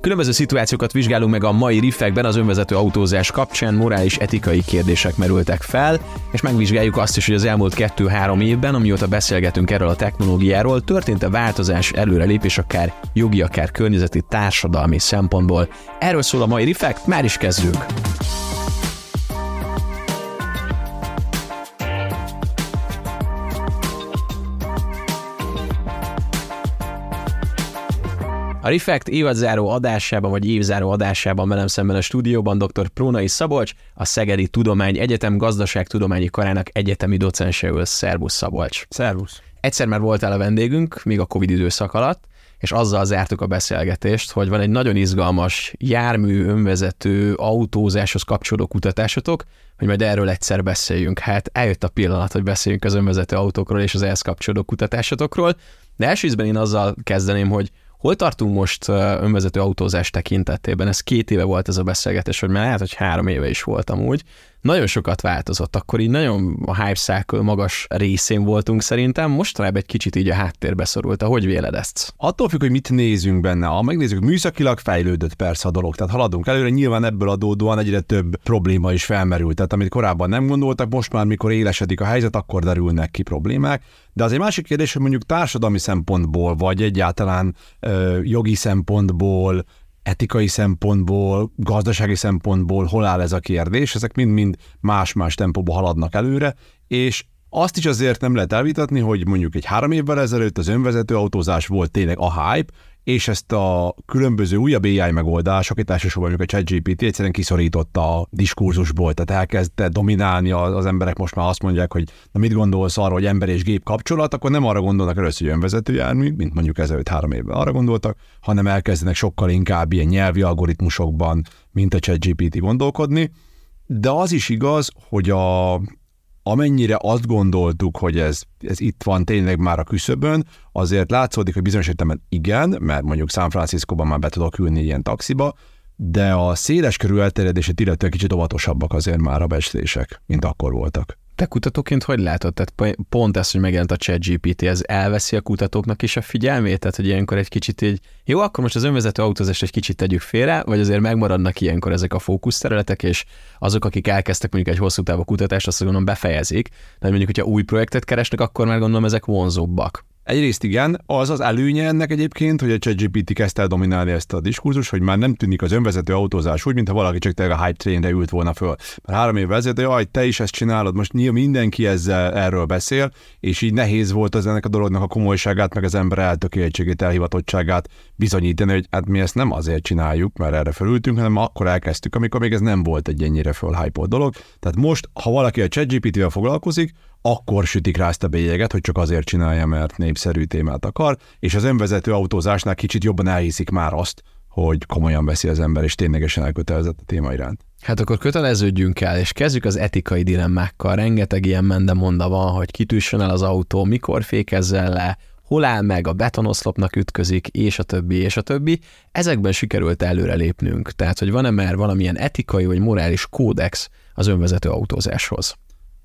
Különböző szituációkat vizsgálunk meg a mai riffekben az önvezető autózás kapcsán, morális etikai kérdések merültek fel, és megvizsgáljuk azt is, hogy az elmúlt kettő-három évben, amióta beszélgetünk erről a technológiáról, történt-e változás, előrelépés akár jogi, akár környezeti, társadalmi szempontból. Erről szól a mai riffek, már is kezdjük! A Refekt évadzáró adásában, vagy évzáró adásában velem szemben a stúdióban dr. Prónai Szabolcs, a Szegedi Tudomány Egyetem Gazdaságtudományi Karának egyetemi docense ül. Szervusz Szabolcs. Szervusz. Egyszer már voltál a vendégünk, még a Covid időszak alatt, és azzal zártuk a beszélgetést, hogy van egy nagyon izgalmas jármű, önvezető, autózáshoz kapcsolódó kutatásotok, hogy majd erről egyszer beszéljünk. Hát eljött a pillanat, hogy beszéljünk az önvezető autókról és az ehhez kapcsolódó kutatásotokról, de első én azzal kezdeném, hogy Hol tartunk most önvezető autózás tekintetében? Ez két éve volt ez a beszélgetés, vagy már lehet, hogy három éve is voltam úgy nagyon sokat változott. Akkor így nagyon a hype cycle magas részén voltunk szerintem, mostanában egy kicsit így a háttérbe szorult. Hogy véled ezt? Attól függ, hogy mit nézünk benne. Ha megnézzük, műszakilag fejlődött persze a dolog, tehát haladunk előre, nyilván ebből adódóan egyre több probléma is felmerült. Tehát amit korábban nem gondoltak, most már mikor élesedik a helyzet, akkor derülnek ki problémák. De az egy másik kérdés, hogy mondjuk társadalmi szempontból, vagy egyáltalán ö, jogi szempontból, etikai szempontból, gazdasági szempontból hol áll ez a kérdés, ezek mind-mind más-más tempóba haladnak előre, és azt is azért nem lehet elvitatni, hogy mondjuk egy három évvel ezelőtt az önvezető autózás volt tényleg a hype, és ezt a különböző újabb AI megoldások, itt elsősorban mondjuk a ChatGPT egyszerűen kiszorította a diskurzusból, tehát elkezdte dominálni az emberek most már azt mondják, hogy na mit gondolsz arra, hogy ember és gép kapcsolat, akkor nem arra gondolnak először, hogy önvezető jármű, mint mondjuk ezelőtt három évvel arra gondoltak, hanem elkezdenek sokkal inkább ilyen nyelvi algoritmusokban, mint a ChatGPT gondolkodni. De az is igaz, hogy a, amennyire azt gondoltuk, hogy ez, ez itt van tényleg már a küszöbön, azért látszódik, hogy bizonyos értelemben igen, mert mondjuk San Franciscóban már be tudok ülni ilyen taxiba, de a széles körű elterjedését illetően kicsit óvatosabbak azért már a becslések, mint akkor voltak. Te kutatóként hogy látod? Tehát pont ez, hogy megjelent a ChatGPT, ez elveszi a kutatóknak is a figyelmét? Tehát, hogy ilyenkor egy kicsit így, jó, akkor most az önvezető autózást egy kicsit tegyük félre, vagy azért megmaradnak ilyenkor ezek a fókuszterületek, és azok, akik elkezdtek mondjuk egy hosszú távú kutatást, azt gondolom befejezik. De mondjuk, hogyha új projektet keresnek, akkor már gondolom ezek vonzóbbak. Egyrészt igen, az az előnye ennek egyébként, hogy a ChatGPT kezdte el dominálni ezt a diskurzus, hogy már nem tűnik az önvezető autózás úgy, mintha valaki csak tényleg a hype trainre ült volna föl. Mert három évvel ezelőtt, jaj, te is ezt csinálod, most nyilván mindenki ezzel erről beszél, és így nehéz volt az ennek a dolognak a komolyságát, meg az ember eltökéltségét, elhivatottságát bizonyítani, hogy hát mi ezt nem azért csináljuk, mert erre felültünk, hanem akkor elkezdtük, amikor még ez nem volt egy ennyire fölhypolt dolog. Tehát most, ha valaki a ChatGPT-vel foglalkozik, akkor sütik rá ezt a bélyeget, hogy csak azért csinálja, mert népszerű témát akar, és az önvezető autózásnál kicsit jobban elhiszik már azt, hogy komolyan veszi az ember, és ténylegesen elkötelezett a téma iránt. Hát akkor köteleződjünk el, és kezdjük az etikai dilemmákkal. Rengeteg ilyen monda van, hogy kitűsön el az autó, mikor fékezzel le, hol áll meg, a betonoszlopnak ütközik, és a többi, és a többi. Ezekben sikerült előrelépnünk. Tehát, hogy van-e már valamilyen etikai vagy morális kódex az önvezető autózáshoz?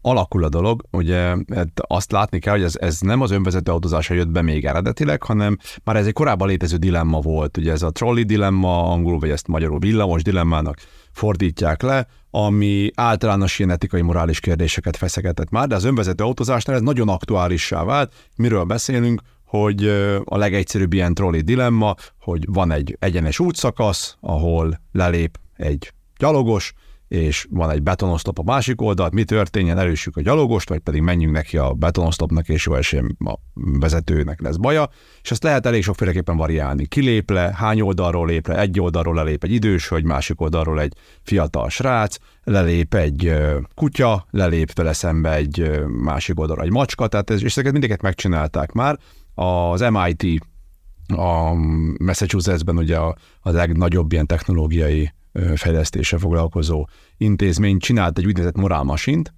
Alakul a dolog, ugye hát azt látni kell, hogy ez, ez nem az önvezető autózása jött be még eredetileg, hanem már ez egy korábban létező dilemma volt, ugye ez a trolley dilemma, angolul vagy ezt magyarul villamos dilemmának fordítják le, ami általános ilyen etikai morális kérdéseket feszegetett már, de az önvezető autózásnál ez nagyon aktuálissá vált. Miről beszélünk? hogy a legegyszerűbb ilyen trolley dilemma, hogy van egy egyenes útszakasz, ahol lelép egy gyalogos, és van egy betonoszlop a másik oldalt, mi történjen, erősük a gyalogost, vagy pedig menjünk neki a betonoszlopnak, és jó esélyen a vezetőnek lesz baja, és ezt lehet elég sokféleképpen variálni. Kilép le, hány oldalról lép le, egy oldalról lelép egy idős, hogy másik oldalról egy fiatal srác, lelép egy kutya, lelép vele szembe egy másik oldalról egy macska, tehát ez, és ezeket mindeket megcsinálták már. Az MIT a Massachusettsben ugye a, a legnagyobb ilyen technológiai fejlesztése foglalkozó intézmény csinált egy úgynevezett morálmasint,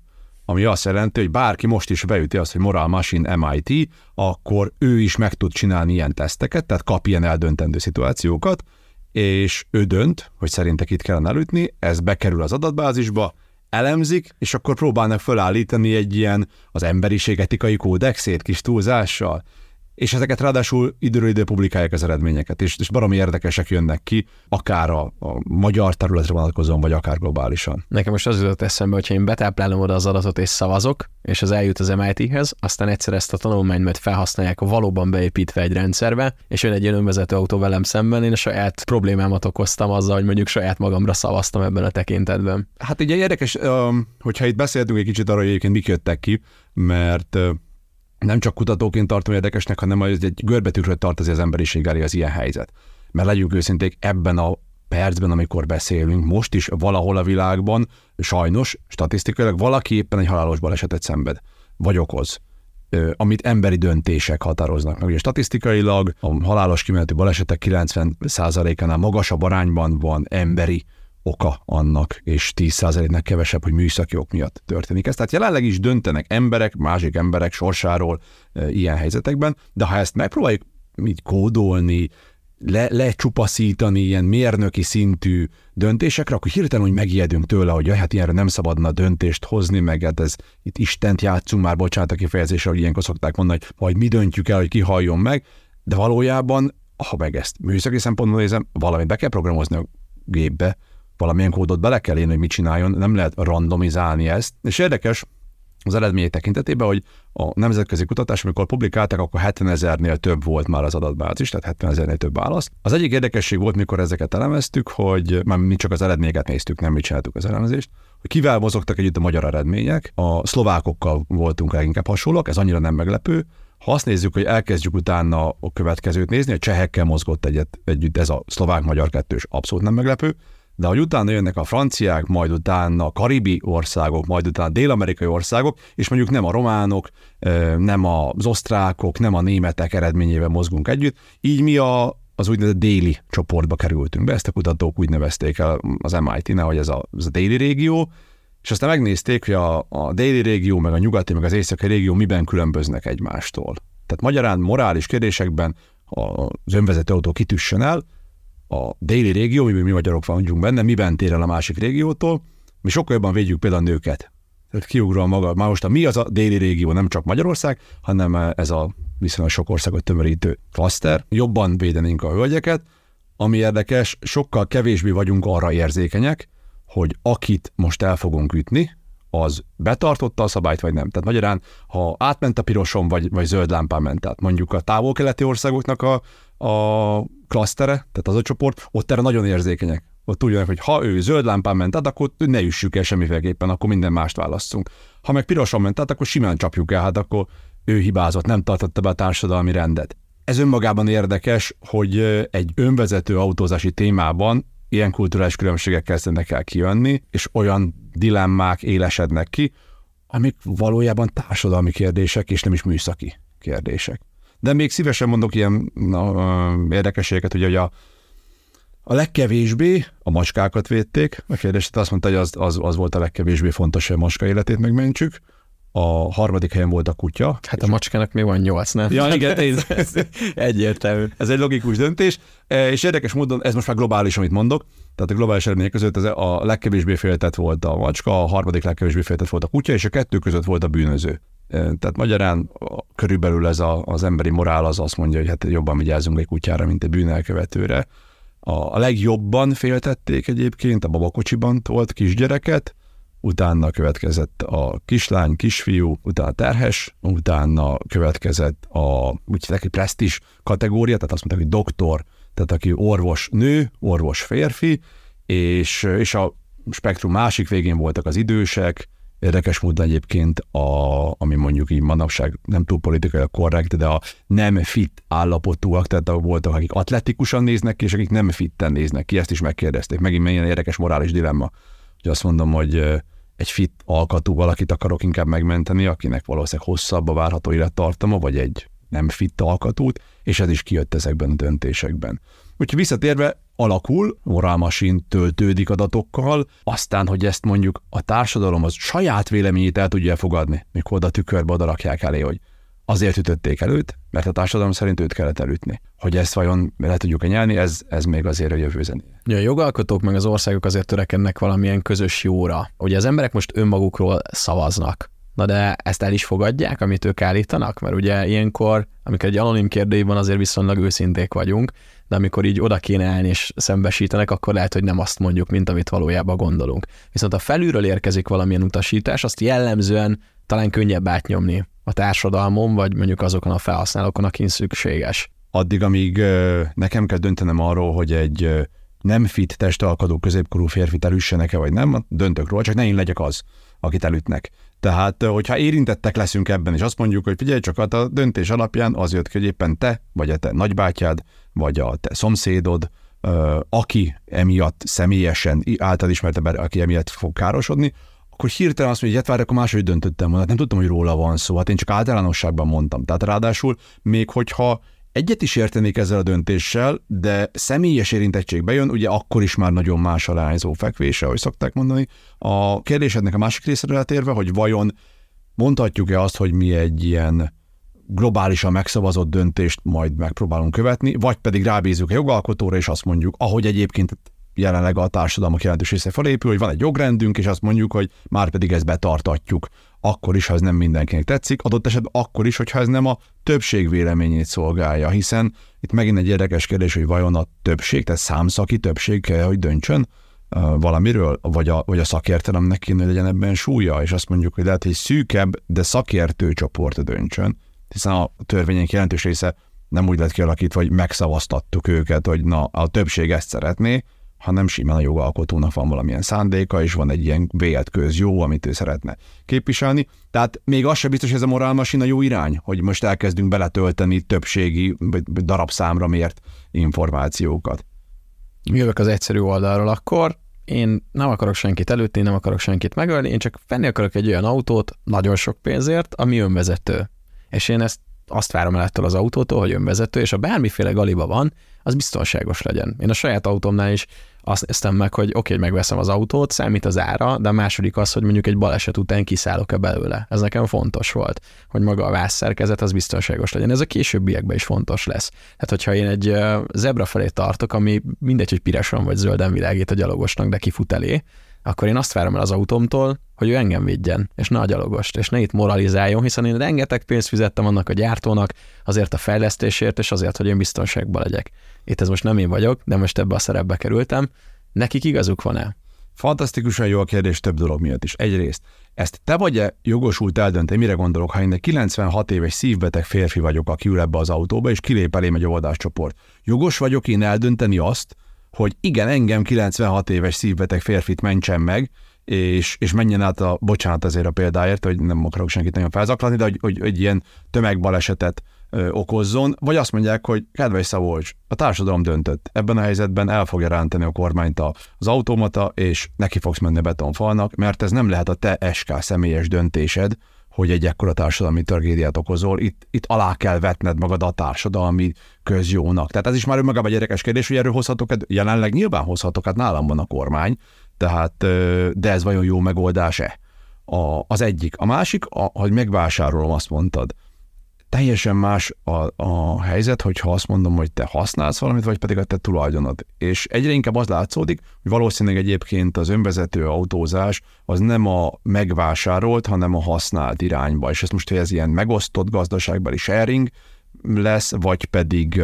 ami azt jelenti, hogy bárki most is beüti azt, hogy Moral Machine MIT, akkor ő is meg tud csinálni ilyen teszteket, tehát kap ilyen eldöntendő szituációkat, és ő dönt, hogy szerintek itt kellene elütni, ez bekerül az adatbázisba, elemzik, és akkor próbálnak felállítani egy ilyen az emberiség etikai kódexét kis túlzással. És ezeket ráadásul időről idő publikálják az eredményeket, és, és baromi érdekesek jönnek ki, akár a, a magyar területre vonatkozóan, vagy akár globálisan. Nekem most az jutott eszembe, hogyha én betáplálom oda az adatot és szavazok, és az eljut az MIT-hez, aztán egyszer ezt a tanulmányt felhasználják valóban beépítve egy rendszerbe, és jön egy önvezető autó velem szemben, én a saját problémámat okoztam azzal, hogy mondjuk saját magamra szavaztam ebben a tekintetben. Hát ugye érdekes, hogyha itt beszéltünk egy kicsit arról, hogy egyébként mik jöttek ki, mert nem csak kutatóként tartom érdekesnek, hanem hogy egy görbetűröt tart az emberiség elé az ilyen helyzet. Mert legyünk őszinték, ebben a percben, amikor beszélünk, most is valahol a világban, sajnos, statisztikailag valaki éppen egy halálos balesetet szenved, vagy okoz amit emberi döntések határoznak meg. Ugye statisztikailag a halálos kimenetű balesetek 90%-ánál magasabb arányban van emberi oka annak, és 10%-nek kevesebb, hogy műszaki ok miatt történik ez. Tehát jelenleg is döntenek emberek, másik emberek sorsáról e, ilyen helyzetekben, de ha ezt megpróbáljuk így kódolni, le, lecsupaszítani ilyen mérnöki szintű döntésekre, akkor hirtelen úgy megijedünk tőle, hogy jaj, hát ilyenre nem szabadna döntést hozni, meg hát ez itt Istent játszunk már, bocsánat a kifejezésre, hogy ilyenkor szokták mondani, hogy majd mi döntjük el, hogy ki halljon meg, de valójában, ha meg ezt műszaki szempontból nézem, valamit be kell programozni a gépbe, valamilyen kódot bele kell írni, hogy mit csináljon, nem lehet randomizálni ezt. És érdekes az eredmények tekintetében, hogy a nemzetközi kutatás, amikor publikálták, akkor 70 ezernél több volt már az adatbázis, tehát 70 ezernél több válasz. Az egyik érdekesség volt, mikor ezeket elemeztük, hogy már mi csak az eredményeket néztük, nem mi csináltuk az elemzést, hogy kivel mozogtak együtt a magyar eredmények. A szlovákokkal voltunk leginkább hasonlók, ez annyira nem meglepő, ha azt nézzük, hogy elkezdjük utána a következőt nézni, a csehekkel mozgott egyet, együtt ez a szlovák-magyar kettős, abszolút nem meglepő de hogy utána jönnek a franciák, majd utána a karibi országok, majd utána a dél-amerikai országok, és mondjuk nem a románok, nem az osztrákok, nem a németek eredményével mozgunk együtt, így mi a, az úgynevezett déli csoportba kerültünk be, ezt a kutatók úgy nevezték el az MIT-nál, hogy ez a, ez a déli régió, és aztán megnézték, hogy a, a déli régió, meg a nyugati, meg az északi régió miben különböznek egymástól. Tehát magyarán morális kérdésekben az önvezető autó kitüssen el, a déli régió, mi, mi magyarok vagyunk benne, miben tér el a másik régiótól, mi sokkal jobban védjük például a nőket. Kiugrom maga, már most a mi az a déli régió, nem csak Magyarország, hanem ez a viszonylag sok országot tömörítő klaszter. Jobban védenénk a hölgyeket, ami érdekes, sokkal kevésbé vagyunk arra érzékenyek, hogy akit most el fogunk ütni, az betartotta a szabályt, vagy nem. Tehát magyarán, ha átment a piroson, vagy, vagy zöld lámpán ment, tehát mondjuk a távol-keleti országoknak a, a klasztere, tehát az a csoport, ott erre nagyon érzékenyek. Ott tudják, hogy ha ő zöld lámpán ment át, akkor ne üssük el semmiféleképpen, akkor minden mást válasszunk. Ha meg pirosan ment át, akkor simán csapjuk el, hát akkor ő hibázott, nem tartotta be a társadalmi rendet. Ez önmagában érdekes, hogy egy önvezető autózási témában ilyen kulturális különbségek kezdenek el kijönni, és olyan dilemmák élesednek ki, amik valójában társadalmi kérdések, és nem is műszaki kérdések. De még szívesen mondok ilyen na, érdekességeket, ugye, hogy a, a legkevésbé a macskákat védték. A kérdés azt mondta, hogy az, az, az volt a legkevésbé fontos, hogy a macska életét megmentsük. A harmadik helyen volt a kutya. Hát a macskának még van nyolc, nem? Ja, igen, ez, ez egyértelmű. Ez egy logikus döntés, e, és érdekes módon, ez most már globális, amit mondok, tehát a globális eredmények között ez a legkevésbé féltett volt a macska, a harmadik legkevésbé féltett volt a kutya, és a kettő között volt a bűnöző. Tehát magyarán körülbelül ez a, az emberi morál az azt mondja, hogy hát jobban vigyázzunk egy kutyára, mint egy bűnelkövetőre. A, a legjobban féltették egyébként, a babakocsiban tolt kisgyereket, utána következett a kislány, kisfiú, utána terhes, utána következett a úgy neki presztis kategória, tehát azt mondták, hogy doktor, tehát aki orvos nő, orvos férfi, és, és a spektrum másik végén voltak az idősek, Érdekes módon egyébként, a, ami mondjuk így manapság nem túl politikai korrekt, de a nem fit állapotúak, tehát voltak, akik atletikusan néznek ki, és akik nem fitten néznek ki, ezt is megkérdezték. Megint milyen érdekes morális dilemma, hogy azt mondom, hogy egy fit alkatú valakit akarok inkább megmenteni, akinek valószínűleg hosszabb a várható élettartama, vagy egy nem fit alkatút, és ez is kijött ezekben a döntésekben. Úgyhogy visszatérve, alakul, morálmasin töltődik adatokkal, aztán, hogy ezt mondjuk a társadalom az saját véleményét el tudja fogadni, mikor oda tükörbe oda rakják elé, hogy azért ütötték előtt, mert a társadalom szerint őt kellett elütni. Hogy ezt vajon le tudjuk nyelni, ez, ez még azért a jövő zené. Ja, a jogalkotók meg az országok azért törekednek valamilyen közös jóra. Ugye az emberek most önmagukról szavaznak, Na de ezt el is fogadják, amit ők állítanak? Mert ugye ilyenkor, amikor egy anonim kérdőjében azért viszonylag őszinték vagyunk, de amikor így oda kéne állni és szembesítenek, akkor lehet, hogy nem azt mondjuk, mint amit valójában gondolunk. Viszont ha felülről érkezik valamilyen utasítás, azt jellemzően talán könnyebb átnyomni a társadalmon, vagy mondjuk azokon a felhasználókon, akin szükséges. Addig, amíg nekem kell döntenem arról, hogy egy nem fit testalkadó középkorú férfit elüssenek-e, vagy nem, döntök róla, csak ne én legyek az, akit elütnek. Tehát, hogyha érintettek leszünk ebben, és azt mondjuk, hogy figyelj csak, hát a döntés alapján az jött ki, hogy éppen te, vagy a te nagybátyád, vagy a te szomszédod, aki emiatt személyesen által ismerte, aki emiatt fog károsodni, akkor hirtelen azt mondja, hogy hát várj, akkor máshogy döntöttem volna, hát nem tudtam, hogy róla van szó, hát én csak általánosságban mondtam. Tehát ráadásul még hogyha egyet is értenék ezzel a döntéssel, de személyes érintettség bejön, ugye akkor is már nagyon más a lányzó fekvése, ahogy szokták mondani. A kérdésednek a másik részre eltérve, hogy vajon mondhatjuk-e azt, hogy mi egy ilyen globálisan megszavazott döntést majd megpróbálunk követni, vagy pedig rábízunk a jogalkotóra, és azt mondjuk, ahogy egyébként jelenleg a társadalmak jelentős része felépül, hogy van egy jogrendünk, és azt mondjuk, hogy már pedig ezt betartatjuk. Akkor is, ha ez nem mindenkinek tetszik, adott esetben akkor is, hogyha ez nem a többség véleményét szolgálja, hiszen itt megint egy érdekes kérdés, hogy vajon a többség, tehát számszaki többség kell, hogy döntsön valamiről, vagy a, vagy a szakértelemnek kéne, legyen ebben súlya, és azt mondjuk, hogy lehet, hogy szűkebb, de szakértő csoport döntsön, hiszen a törvények jelentős része nem úgy lett kialakítva, hogy megszavaztattuk őket, hogy na, a többség ezt szeretné, hanem simán a jogalkotónak van valamilyen szándéka, és van egy ilyen vélt jó, amit ő szeretne képviselni. Tehát még az sem biztos, hogy ez a morálmasina jó irány, hogy most elkezdünk beletölteni többségi darabszámra mért információkat. Jövök az egyszerű oldalról akkor, én nem akarok senkit előtti, nem akarok senkit megölni, én csak venni akarok egy olyan autót nagyon sok pénzért, ami önvezető. És én ezt azt várom el ettől az autótól, hogy önvezető, és ha bármiféle galiba van, az biztonságos legyen. Én a saját autómnál is azt néztem meg, hogy oké, okay, megveszem az autót, számít az ára, de a második az, hogy mondjuk egy baleset után kiszállok-e belőle. Ez nekem fontos volt, hogy maga a vászszerkezet az biztonságos legyen. Ez a későbbiekben is fontos lesz. Tehát, hogyha én egy zebra felé tartok, ami mindegy, hogy pirosan vagy zölden világít a gyalogosnak, de kifut elé, akkor én azt várom el az autómtól, hogy ő engem védjen, és ne a gyalogost, és ne itt moralizáljon, hiszen én rengeteg pénzt fizettem annak a gyártónak azért a fejlesztésért, és azért, hogy én biztonságban legyek. Itt ez most nem én vagyok, de most ebbe a szerepbe kerültem. Nekik igazuk van-e? Fantasztikusan jó a kérdés több dolog miatt is. Egyrészt, ezt te vagy-e jogosult eldönteni, mire gondolok, ha én egy 96 éves szívbeteg férfi vagyok, aki ül ebbe az autóba, és kilép elém egy óvodáscsoport. Jogos vagyok én eldönteni azt, hogy igen, engem 96 éves szívbeteg férfit mentsen meg, és, és menjen át a, bocsánat azért a példáért, hogy nem akarok senkit nagyon felzaklatni, de hogy, hogy, hogy ilyen tömegbalesetet ö, okozzon, vagy azt mondják, hogy kedves Szabolcs, a társadalom döntött. Ebben a helyzetben el fogja rántani a kormányt az automata, és neki fogsz menni a betonfalnak, mert ez nem lehet a te SK személyes döntésed, hogy egy ekkora társadalmi tragédiát okozol, itt, itt alá kell vetned magad a társadalmi közjónak. Tehát ez is már önmagában egy érdekes kérdés, hogy erről hozhatok, jelenleg nyilván hozhatok, hát nálam van a kormány, tehát, de ez vajon jó megoldás-e? A, az egyik. A másik, a, hogy megvásárolom, azt mondtad teljesen más a, a helyzet, hogyha azt mondom, hogy te használsz valamit, vagy pedig a te tulajdonod. És egyre inkább az látszódik, hogy valószínűleg egyébként az önvezető autózás az nem a megvásárolt, hanem a használt irányba. És ezt most, hogy ez ilyen megosztott gazdaságbeli sharing lesz, vagy pedig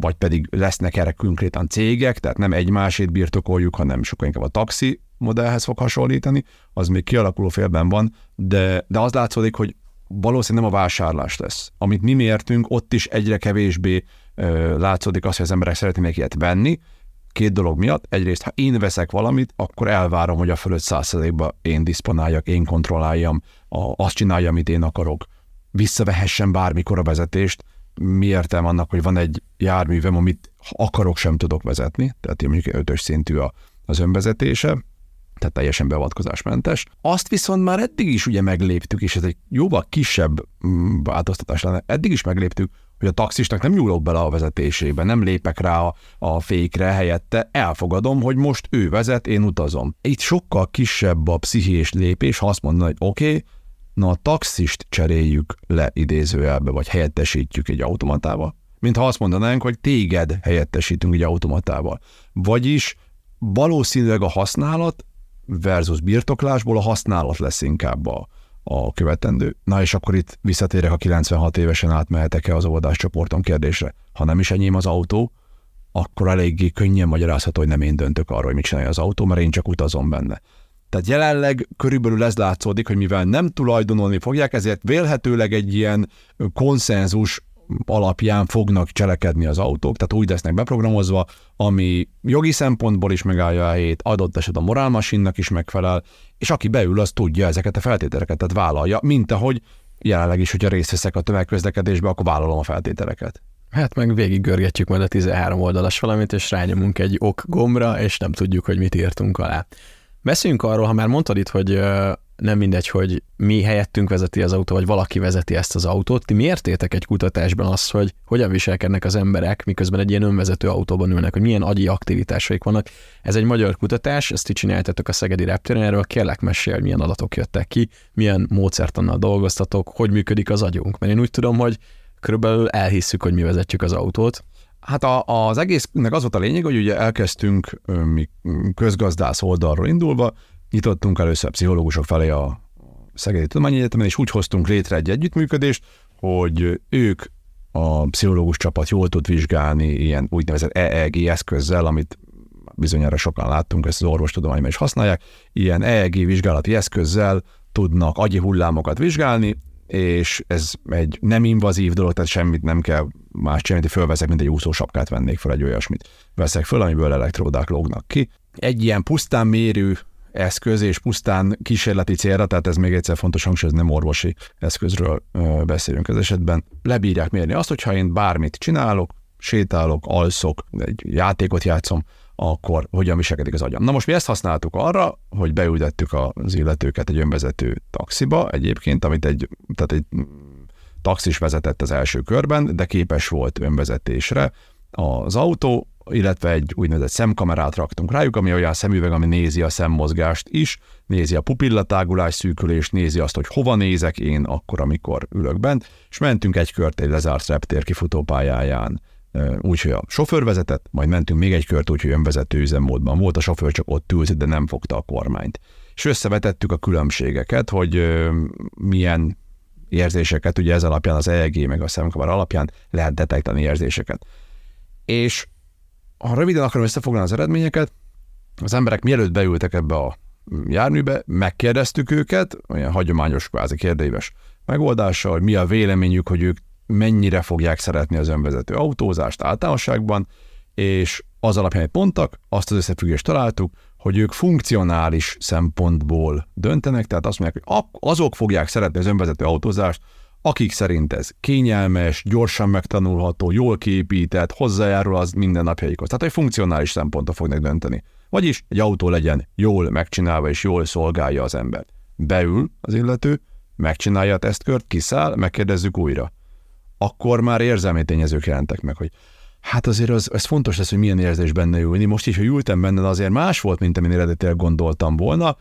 vagy pedig lesznek erre konkrétan cégek, tehát nem egymásét birtokoljuk, hanem sokkal inkább a taxi modellhez fog hasonlítani, az még kialakuló félben van, de, de az látszódik, hogy valószínűleg nem a vásárlás lesz. Amit mi mértünk, ott is egyre kevésbé ö, látszódik az, hogy az emberek szeretnének ilyet venni, két dolog miatt. Egyrészt, ha én veszek valamit, akkor elvárom, hogy a fölött százszerzékba én diszponáljak, én kontrolláljam, a, azt csináljam, amit én akarok. Visszavehessen bármikor a vezetést. Mi értem annak, hogy van egy járművem, amit akarok, sem tudok vezetni, tehát mondjuk ötös szintű a, az önvezetése, tehát teljesen beavatkozásmentes. Azt viszont már eddig is ugye megléptük, és ez egy jóval kisebb mm, változtatás lenne. Eddig is megléptük, hogy a taxisnak nem nyúlok bele a vezetésébe, nem lépek rá a, a fékre helyette, elfogadom, hogy most ő vezet, én utazom. Itt sokkal kisebb a pszichés lépés, ha azt mondaná, hogy oké, okay, na a taxist cseréljük le idézőjelbe, vagy helyettesítjük egy automatával. Mint ha azt mondanánk, hogy téged helyettesítünk egy automatával. Vagyis valószínűleg a használat versus birtoklásból a használat lesz inkább a, a követendő. Na és akkor itt visszatérek a 96 évesen átmehetek-e az óvodás csoporton kérdésre. Ha nem is enyém az autó, akkor eléggé könnyen magyarázható, hogy nem én döntök arról, hogy mit csinálja az autó, mert én csak utazom benne. Tehát jelenleg körülbelül ez látszódik, hogy mivel nem tulajdonolni fogják, ezért vélhetőleg egy ilyen konszenzus alapján fognak cselekedni az autók, tehát úgy lesznek beprogramozva, ami jogi szempontból is megállja a helyét, adott esetben a morálmasinnak is megfelel, és aki beül, az tudja ezeket a feltételeket, tehát vállalja, mint ahogy jelenleg is, hogyha részt veszek a tömegközlekedésbe, akkor vállalom a feltételeket. Hát meg végig görgetjük majd a 13 oldalas valamit, és rányomunk egy ok gombra, és nem tudjuk, hogy mit írtunk alá. Beszéljünk arról, ha már mondtad itt, hogy nem mindegy, hogy mi helyettünk vezeti az autó, vagy valaki vezeti ezt az autót. Ti miért értek egy kutatásban azt, hogy hogyan viselkednek az emberek, miközben egy ilyen önvezető autóban ülnek, hogy milyen agyi aktivitásaik vannak? Ez egy magyar kutatás, ezt ti csináltatok a Szegedi Reptéren, erről kérlek mesél, milyen adatok jöttek ki, milyen módszertannal dolgoztatok, hogy működik az agyunk. Mert én úgy tudom, hogy körülbelül elhisszük, hogy mi vezetjük az autót, Hát a, az egésznek az volt a lényeg, hogy ugye elkezdtünk mi közgazdász oldalról indulva, nyitottunk először pszichológusok felé a Szegedi Tudományegyetemen, és úgy hoztunk létre egy együttműködést, hogy ők a pszichológus csapat jól tud vizsgálni ilyen úgynevezett EEG eszközzel, amit bizonyára sokan láttunk, ezt az orvostudományban is használják, ilyen EEG vizsgálati eszközzel tudnak agyi hullámokat vizsgálni, és ez egy nem invazív dolog, tehát semmit nem kell más csinálni, fölveszek, mint egy úszósapkát vennék fel, egy olyasmit veszek föl, amiből elektródák lógnak ki. Egy ilyen pusztán mérő eszköz és pusztán kísérleti célra, tehát ez még egyszer fontos hangsúlyozni, nem orvosi eszközről beszélünk ez esetben. Lebírják mérni azt, hogyha én bármit csinálok, sétálok, alszok, egy játékot játszom, akkor hogyan viselkedik az agyam. Na most mi ezt használtuk arra, hogy beültettük az illetőket egy önvezető taxiba, egyébként, amit egy, tehát egy taxis vezetett az első körben, de képes volt önvezetésre az autó, illetve egy úgynevezett szemkamerát raktunk rájuk, ami olyan szemüveg, ami nézi a szemmozgást is, nézi a pupillatágulás szűkülést, nézi azt, hogy hova nézek én akkor, amikor ülök bent, és mentünk egy kört egy lezárt reptér kifutópályáján úgyhogy a sofőr vezetett, majd mentünk még egy kört, úgyhogy önvezető üzemmódban volt, a sofőr csak ott ült, de nem fogta a kormányt. És összevetettük a különbségeket, hogy milyen érzéseket, ugye ez alapján az EEG meg a szemkamera alapján lehet detektálni érzéseket. És ha röviden akarom összefoglalni az eredményeket, az emberek mielőtt beültek ebbe a járműbe, megkérdeztük őket, olyan hagyományos, kvázi kérdéves megoldással, hogy mi a véleményük, hogy ők mennyire fogják szeretni az önvezető autózást általánosságban, és az alapján egy pontak, azt az összefüggést találtuk, hogy ők funkcionális szempontból döntenek, tehát azt mondják, hogy azok fogják szeretni az önvezető autózást, akik szerint ez kényelmes, gyorsan megtanulható, jól kiépített, hozzájárul az minden napjaikhoz. Tehát egy funkcionális szempontot fognak dönteni. Vagyis egy autó legyen jól megcsinálva és jól szolgálja az embert. Beül az illető, megcsinálja a tesztkört, kiszáll, megkérdezzük újra akkor már érzelmi tényezők jelentek meg, hogy hát azért az, ez fontos lesz, hogy milyen érzés benne ülni. Most is, hogy ültem benne, azért más volt, mint amin eredetileg gondoltam volna.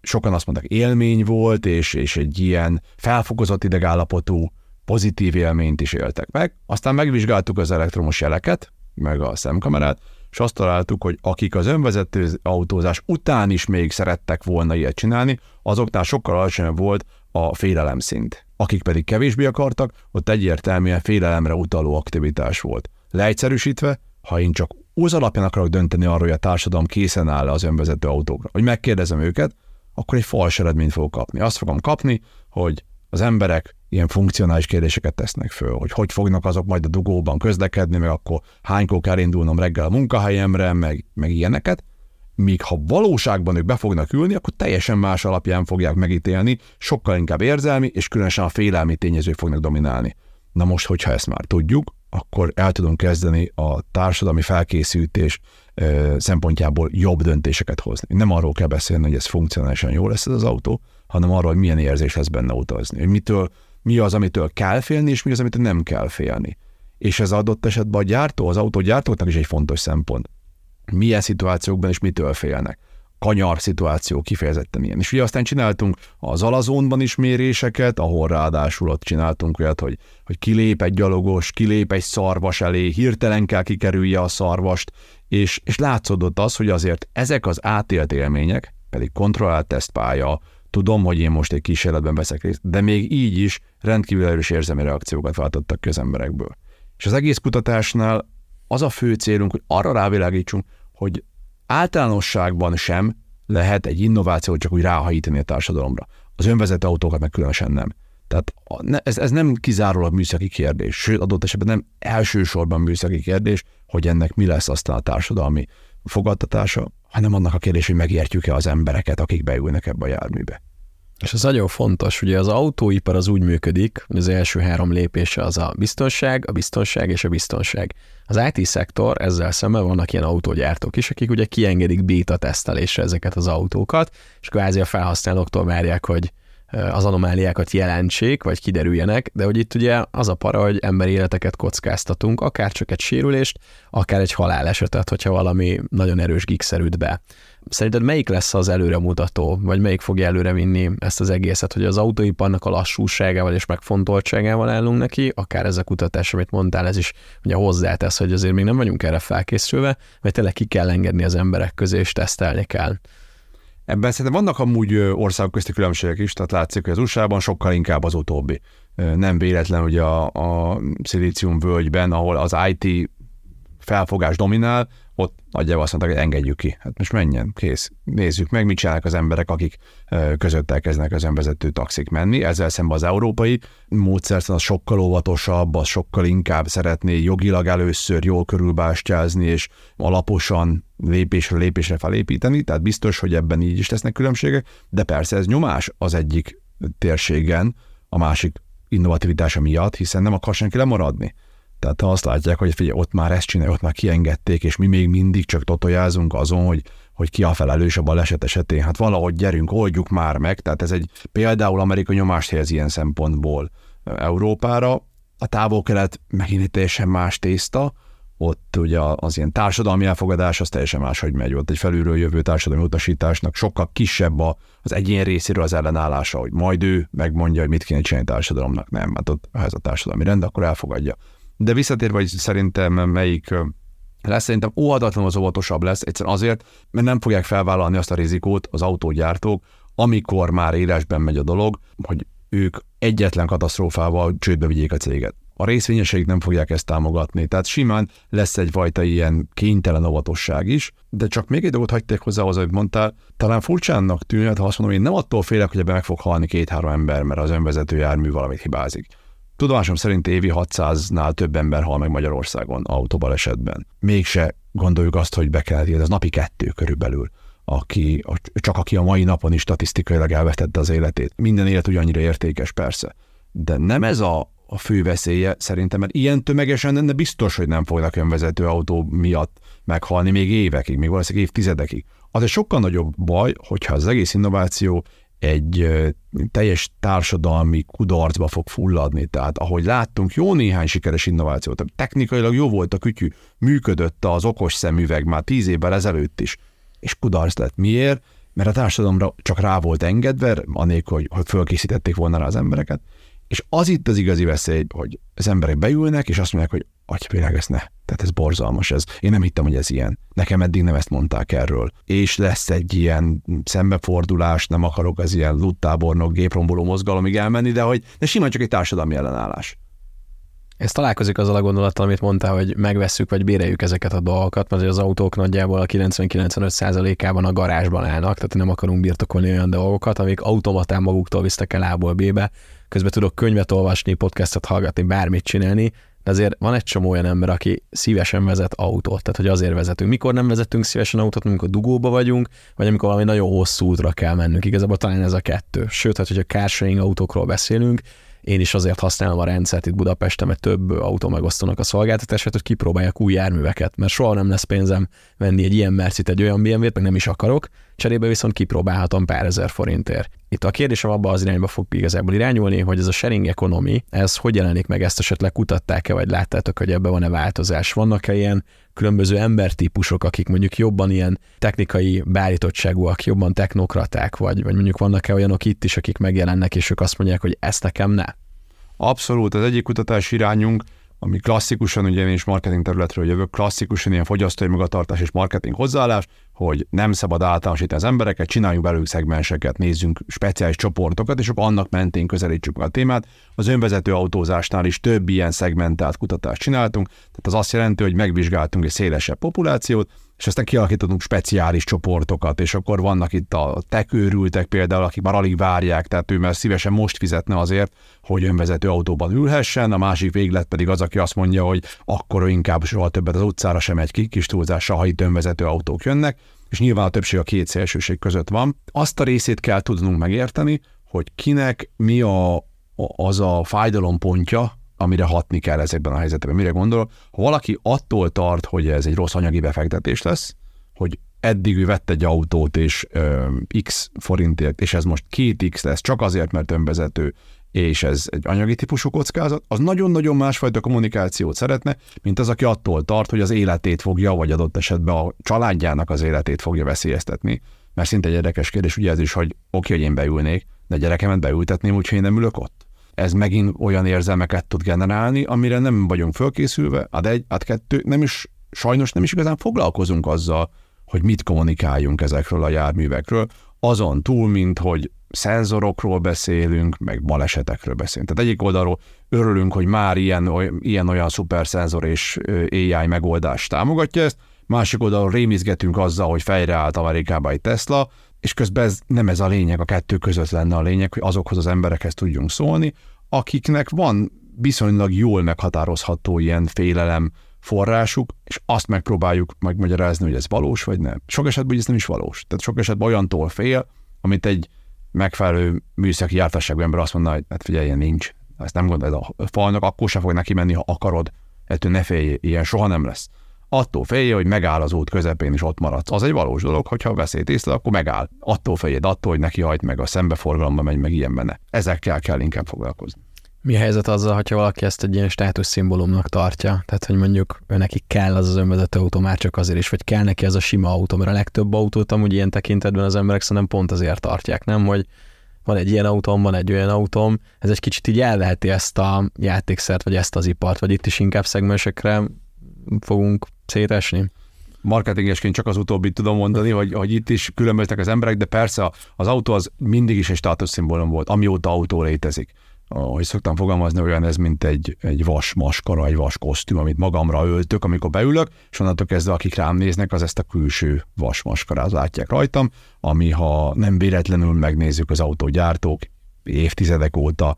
Sokan azt mondták, élmény volt, és, és egy ilyen felfokozott idegállapotú pozitív élményt is éltek meg. Aztán megvizsgáltuk az elektromos jeleket, meg a szemkamerát, és azt találtuk, hogy akik az önvezető autózás után is még szerettek volna ilyet csinálni, azoknál sokkal alacsonyabb volt a félelem szint. Akik pedig kevésbé akartak, ott egyértelműen félelemre utaló aktivitás volt. Leegyszerűsítve, ha én csak az alapján akarok dönteni arról, hogy a társadalom készen áll az önvezető autókra, hogy megkérdezem őket, akkor egy fals eredményt fogok kapni. Azt fogom kapni, hogy az emberek ilyen funkcionális kérdéseket tesznek föl, hogy hogy fognak azok majd a dugóban közlekedni, meg akkor hánykor kell indulnom reggel a munkahelyemre, meg, meg ilyeneket, míg ha valóságban ők be fognak ülni, akkor teljesen más alapján fogják megítélni, sokkal inkább érzelmi, és különösen a félelmi tényezők fognak dominálni. Na most, hogyha ezt már tudjuk, akkor el tudunk kezdeni a társadalmi felkészítés szempontjából jobb döntéseket hozni. Nem arról kell beszélni, hogy ez funkcionálisan jó lesz ez az autó, hanem arról, hogy milyen érzés lesz benne utazni. Hogy mitől, mi az, amitől kell félni, és mi az, amitől nem kell félni. És ez adott esetben a gyártó, az autógyártóknak is egy fontos szempont milyen szituációkban és mitől félnek. Kanyar szituáció kifejezetten ilyen. És ugye aztán csináltunk az alazónban is méréseket, ahol ráadásul ott csináltunk olyat, hogy, hogy kilép egy gyalogos, kilép egy szarvas elé, hirtelen kell kikerülje a szarvast, és, és látszódott az, hogy azért ezek az átélt élmények, pedig kontrollált tesztpálya, tudom, hogy én most egy kísérletben veszek részt, de még így is rendkívül erős érzelmi reakciókat váltottak közemberekből. És az egész kutatásnál az a fő célunk, hogy arra rávilágítsunk, hogy általánosságban sem lehet egy innovációt csak úgy ráhajítani a társadalomra. Az önvezető autókat meg különösen nem. Tehát ez, ez nem kizárólag műszaki kérdés, sőt adott esetben nem elsősorban műszaki kérdés, hogy ennek mi lesz aztán a társadalmi fogadtatása, hanem annak a kérdés, hogy megértjük-e az embereket, akik beülnek ebbe a járműbe. És ez nagyon fontos, ugye az autóipar az úgy működik, hogy az első három lépése az a biztonság, a biztonság és a biztonság. Az IT szektor ezzel szemben vannak ilyen autógyártók is, akik ugye kiengedik beta tesztelésre ezeket az autókat, és kvázi a felhasználóktól várják, hogy az anomáliákat jelentsék, vagy kiderüljenek, de hogy itt ugye az a para, hogy emberi életeket kockáztatunk, akár csak egy sérülést, akár egy halálesetet, hogyha valami nagyon erős gigszerűt be. Szerinted melyik lesz az előremutató, vagy melyik fogja előre vinni ezt az egészet, hogy az autóiparnak a lassúságával és megfontoltságával állunk neki, akár ez a kutatás, amit mondtál, ez is ugye hozzátesz, hogy azért még nem vagyunk erre felkészülve, vagy tényleg ki kell engedni az emberek közé, és tesztelni kell. Ebben szerintem vannak amúgy országok közti különbségek is, tehát látszik, hogy az USA-ban sokkal inkább az utóbbi. Nem véletlen, hogy a, a szilícium völgyben, ahol az IT felfogás dominál, ott nagyjából azt mondták, hogy engedjük ki. Hát most menjen, kész. Nézzük meg, mit csinálnak az emberek, akik között elkezdenek az önvezető taxik menni. Ezzel szemben az európai módszertan az sokkal óvatosabb, az sokkal inkább szeretné jogilag először jól körülbástyázni, és alaposan lépésről lépésre felépíteni, tehát biztos, hogy ebben így is tesznek különbségek, de persze ez nyomás az egyik térségen, a másik innovativitása miatt, hiszen nem akar senki lemaradni. Tehát ha azt látják, hogy figyelj, ott már ezt csinálják, ott már kiengedték, és mi még mindig csak totojázunk azon, hogy, hogy ki a felelős a baleset esetén. Hát valahogy gyerünk, oldjuk már meg. Tehát ez egy például Amerika nyomást helyez ilyen szempontból Európára. A távol-kelet megint egy teljesen más tészta, ott ugye az ilyen társadalmi elfogadás az teljesen máshogy megy. Ott egy felülről jövő társadalmi utasításnak sokkal kisebb az egyén részéről az ellenállása, hogy majd ő megmondja, hogy mit kéne csinálni a társadalomnak. Nem, hát ott ha ez a társadalmi rend, akkor elfogadja. De visszatérve, hogy szerintem melyik lesz, szerintem óhatatlanul az óvatosabb lesz, egyszerűen azért, mert nem fogják felvállalni azt a rizikót az autógyártók, amikor már élesben megy a dolog, hogy ők egyetlen katasztrófával csődbe vigyék a céget. A részvényeseik nem fogják ezt támogatni, tehát simán lesz egyfajta ilyen kénytelen óvatosság is, de csak még egy dolgot hagyték hozzá az, amit mondtál, talán furcsánnak tűnhet, ha azt mondom, én nem attól félek, hogy ebben meg fog halni két-három ember, mert az önvezető jármű valamit hibázik. Tudomásom szerint évi 600-nál több ember hal meg Magyarországon autóbalesetben. Mégse gondoljuk azt, hogy be kell ez napi kettő körülbelül aki, csak aki a mai napon is statisztikailag elvetette az életét. Minden élet ugyannyira értékes persze. De nem ez a, a fő veszélye szerintem, mert ilyen tömegesen lenne biztos, hogy nem fognak önvezető autó miatt meghalni még évekig, még valószínűleg évtizedekig. Az egy sokkal nagyobb baj, hogyha az egész innováció egy teljes társadalmi kudarcba fog fulladni. Tehát ahogy láttunk, jó néhány sikeres innovációt. Technikailag jó volt a kütyű, működött az okos szemüveg már tíz évvel ezelőtt is, és kudarc lett. Miért? Mert a társadalomra csak rá volt engedve, anélkül, hogy, hogy fölkészítették volna rá az embereket. És az itt az igazi veszély, hogy az emberek beülnek, és azt mondják, hogy atyapéleg, ez ne. Tehát ez borzalmas, ez. Én nem hittem, hogy ez ilyen. Nekem eddig nem ezt mondták erről. És lesz egy ilyen szembefordulás, nem akarok az ilyen luttábornok, gépromboló mozgalomig elmenni, de hogy de simán csak egy társadalmi ellenállás. Ez találkozik azzal a gondolattal, amit mondtál, hogy megvesszük vagy béreljük ezeket a dolgokat, mert az autók nagyjából a 90-95%-ában a garázsban állnak, tehát nem akarunk birtokolni olyan dolgokat, amik automatán maguktól visztek el A-ból B-be, közben tudok könyvet olvasni, podcastot hallgatni, bármit csinálni, de azért van egy csomó olyan ember, aki szívesen vezet autót, tehát hogy azért vezetünk. Mikor nem vezetünk szívesen autót, amikor dugóba vagyunk, vagy amikor valami nagyon hosszú útra kell mennünk. Igazából talán ez a kettő. Sőt, hát, hogyha carsharing autókról beszélünk, én is azért használom a rendszert itt Budapesten, mert több autó megosztanak a szolgáltatását, hogy kipróbálják új járműveket, mert soha nem lesz pénzem venni egy ilyen mercit, egy olyan BMW-t, meg nem is akarok, cserébe viszont kipróbálhatom pár ezer forintért. Itt a kérdésem abban az irányba fog igazából irányulni, hogy ez a sharing economy, ez hogy jelenik meg, ezt esetleg kutatták-e, vagy láttátok, hogy ebben van-e változás? Vannak-e ilyen különböző embertípusok, akik mondjuk jobban ilyen technikai beállítottságúak, jobban technokraták, vagy, vagy mondjuk vannak-e olyanok itt is, akik megjelennek, és ők azt mondják, hogy ezt nekem ne? Abszolút, az egyik kutatás irányunk ami klasszikusan, ugye én is marketing területről jövök, klasszikusan ilyen fogyasztói magatartás és marketing hozzáállás, hogy nem szabad általánosítani az embereket, csináljunk belőlük szegmenseket, nézzünk speciális csoportokat, és akkor annak mentén közelítsük meg a témát. Az önvezető autózásnál is több ilyen szegmentált kutatást csináltunk, tehát az azt jelenti, hogy megvizsgáltunk egy szélesebb populációt, és aztán kialakítottunk speciális csoportokat, és akkor vannak itt a tekőrültek például, akik már alig várják, tehát ő már szívesen most fizetne azért, hogy önvezető autóban ülhessen, a másik véglet pedig az, aki azt mondja, hogy akkor ő inkább soha többet az utcára sem megy ki, kis túlzással, ha itt önvezető autók jönnek, és nyilván a többség a két szélsőség között van. Azt a részét kell tudnunk megérteni, hogy kinek mi a, az a fájdalompontja, amire hatni kell ezekben a helyzetekben. Mire gondolok? Ha valaki attól tart, hogy ez egy rossz anyagi befektetés lesz, hogy eddig ő vett egy autót, és ö, x forintért, és ez most két x lesz, csak azért, mert önvezető, és ez egy anyagi típusú kockázat, az nagyon-nagyon másfajta kommunikációt szeretne, mint az, aki attól tart, hogy az életét fogja, vagy adott esetben a családjának az életét fogja veszélyeztetni. Mert szinte egy érdekes kérdés, ugye ez is, hogy oké, hogy én beülnék, de gyerekemet beültetném, úgyhogy én nem ülök ott. Ez megint olyan érzelmeket tud generálni, amire nem vagyunk fölkészülve, ad egy, ad kettő, nem is, sajnos nem is igazán foglalkozunk azzal, hogy mit kommunikáljunk ezekről a járművekről, azon túl, mint hogy szenzorokról beszélünk, meg balesetekről beszélünk. Tehát egyik oldalról örülünk, hogy már ilyen, ilyen olyan szenzor és AI megoldás támogatja ezt, másik oldalról rémizgetünk azzal, hogy fejreállt Amerikába egy Tesla, és közben ez nem ez a lényeg, a kettő között lenne a lényeg, hogy azokhoz az emberekhez tudjunk szólni, akiknek van viszonylag jól meghatározható ilyen félelem forrásuk, és azt megpróbáljuk megmagyarázni, hogy ez valós vagy nem. Sok esetben ez nem is valós. Tehát sok esetben olyantól fél, amit egy megfelelő műszaki jártasságú ember azt mondja, hogy hát figyelj, ilyen nincs. Ezt nem gondolod, a falnak akkor sem fog neki menni, ha akarod. Ettől ne félj, ilyen soha nem lesz. Attól félj, hogy megáll az út közepén, és ott maradsz. Az egy valós dolog, hogyha veszélyt észre, akkor megáll. Attól féljed, attól, hogy neki hajt meg a szembeforgalomba megy, meg ilyen benne. Ezekkel kell inkább foglalkozni. Mi a helyzet azzal, hogyha valaki ezt egy ilyen státuszszimbólumnak tartja? Tehát, hogy mondjuk neki kell az az önvezető autó már csak azért is, vagy kell neki ez a sima autó, mert a legtöbb autót amúgy ilyen tekintetben az emberek szerintem pont azért tartják, nem? Hogy van egy ilyen autóm, van egy olyan autóm, ez egy kicsit így elveheti ezt a játékszert, vagy ezt az ipart, vagy itt is inkább szegmensekre fogunk szétesni. Marketingesként csak az utóbbit tudom mondani, hogy, hogy itt is különböznek az emberek, de persze az autó az mindig is egy státuszszimbólum volt, amióta autó létezik. Ahogy szoktam fogalmazni, olyan ez, mint egy, egy vas maskara, egy vas kosztüm, amit magamra öltök, amikor beülök, és onnantól kezdve, akik rám néznek, az ezt a külső vas maskarát látják rajtam, ami ha nem véletlenül megnézzük az autógyártók évtizedek óta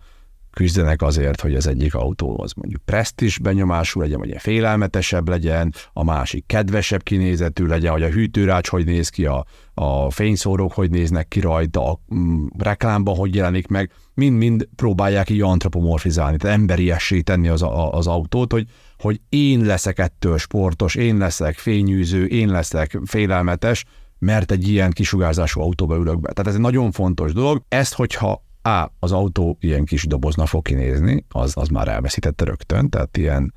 küzdenek azért, hogy az egyik autó az mondjuk presztis benyomású legyen, vagy félelmetesebb legyen, a másik kedvesebb kinézetű legyen, hogy a hűtőrács hogy néz ki, a, a fényszórók hogy néznek ki rajta, a mm, reklámban hogy jelenik meg, mind-mind próbálják így antropomorfizálni, tehát emberiessé tenni az, a, az autót, hogy, hogy én leszek ettől sportos, én leszek fényűző, én leszek félelmetes, mert egy ilyen kisugárzású autóba ülök be. Tehát ez egy nagyon fontos dolog. Ezt, hogyha A, az autó ilyen kis dobozna fog kinézni, az, az már elveszítette rögtön, tehát ilyen